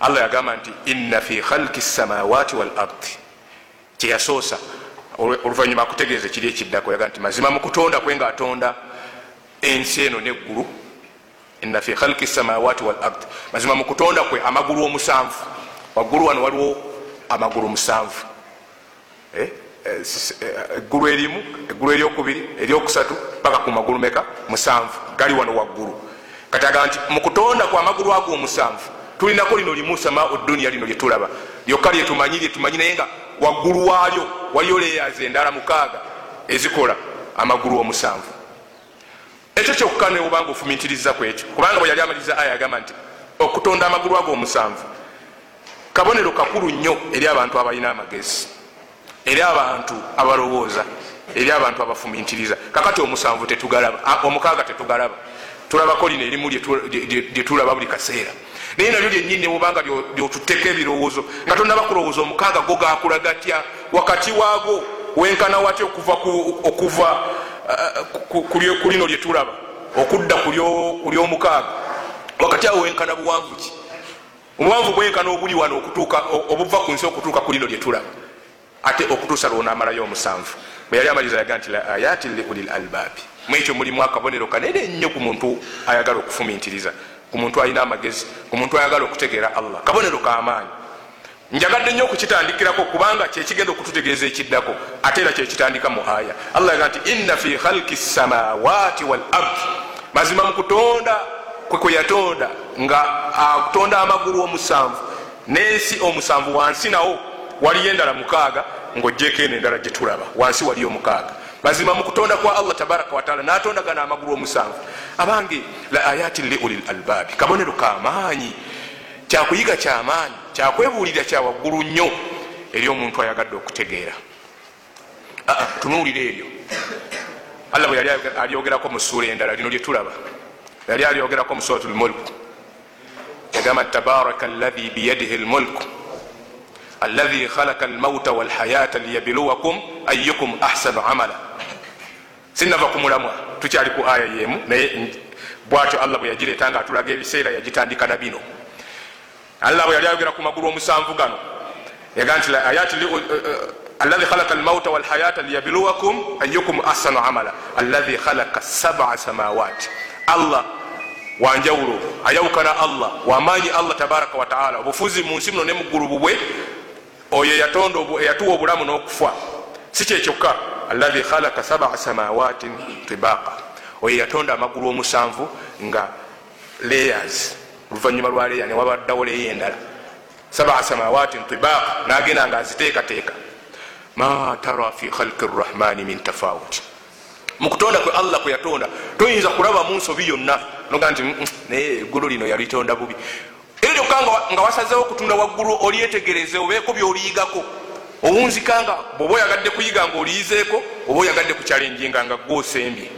allah yagamba nti inna fi khalki samawati wal ardi. Kyeyasoosa oluvanyuma akutegeeza ekiri ekiddako yaga nti mazima mu kutonda kwe ngaatonda ensi eno neggulu. Inna fi khalki samawati wal ardi. Mazima mu kutonda kwe amagulu omusanvu. Waggulu wano waliwo amagulu musanvu. Eggulu erimu eggulu eryokubiri eryokusatu paka ku magulu meka musanvu. Gali wano waggulu. Kati agamba nti mukutonda ku amagulu ago omusanvu tulinako lino limu sama duniya lino lyetulaba lyokka lyetumanyi lyetumanyi naye nga waggulu waalyo waliyo leyazi endala mukaaga ezikola amagulu omusanvu. Ekyo kyokka newobanga ofumintiriza ku ekyo. Kubanga bwe yali amaliriza aya agamba nti okutonda amagulu ago omusanvu. Kabonero kakulu nnyo eri abantu abalina amagezi eri abantu abalowooza eri abantu abafumintiriza kakati omusanvu tetugalaba omukaaga tetugalaba. Tulabako lino erimu lyetulaba buli kaseera naye nalyo lyenyini newobanga lyotuteka ebirowoozo. Nga tonaba kulowooza omukaaga go gakula gatya? Wakati waago wenkana watya okuva ku lino lyetulaba okudda ku lyomukaaga. Wakati awo wenkana buwanvu ki? Obuwanvu bwenkana obuli wano obuva ku nsi okutuuka ku lino lyetulaba ate okutuusa lwonamalayo omusanvu. Bwe yali amaliriza yaga nti la ayati liuli albaabi mwekyo mulimu akabonero kanene nnyo ku muntu ayagala okufumintiriza ku muntu alina amagezi ku muntu ayagala okutegeera allah. Kabonero kamaanyi njagadde nnyo okukitandikirako kubanga kyekigenda okututegeeza ekiddako ate era kyekitandika mu aya allah yaga nti inna fi khalki samawati wal ardi. Mazima mu kutonda kwe kwe yatonda nga akutonda amagulu omusanvu. N'ensi omusanvu wansi nawo waliyo endala mukaaga ngaogyeko eno endala gyetulaba wansi waliyo mukaaga mazima mu kutonda kwa allah tabaraka wataala natondagana amagulu omusanvu. Abange la ayatin liuli lalbaabi kabonero kamaanyi kyakuyiga kyamaanyi kyakwebuulira kyawaggulu nnyo eri omuntu ayagadde okutegeera. Tunuulira ebyo. Allah bwe yali alyogerako mu suula endala lino lyetulaba yali alyogerako mu surat lmulku yagamba tabaraka allahi biyadihi lmulku allahi khalaka almauta walhayata liyabluwakum ayukum ahsanu amala. Sinava kumulamwa tukyali ku aya yemu naye bwatyo allah bwe yagireeta nga atulaga ebiseera yagitandika na bino. Allah bwe yali ayogera ku magulu omusanvu gano yaga nti ayati allahi khalaka almauta walhayata liyabluwakum ayukum ahsanu amala. Allahi khalaka sabaa samawati allah wanjawulo ayawukana allah wamanyi allah tabaraka wataala obufuzi mu nsi muno ne muggulu bubwe oyo eyatuwa obulamu n'okufa si kyekyokka allahi khalaka sabaa samawatin tibaqa. Oyo yatonda amagulu omusanvu nga layers. Oluvanyuma lwa leya newabaddawo leya endala. Sabaa samawatin tibaqa nagenda nga aziteekateeka. Ma tara fi khalqi rrahmani min tafawuti mukutonda kwe allah kwe yatonda toyinza kulaba mu nsobi yonna. Noga nti naye eggulu lino yalitonda bubi. Era lyokka nga wasazewo okutunda waggulu olyetegereze obeeko byoliyigako owunzikanga bweoba oyagadde kuyiga nga oliyizeeko oba oyagadde kukyalenjinga nga gwosembye Mm-hmm.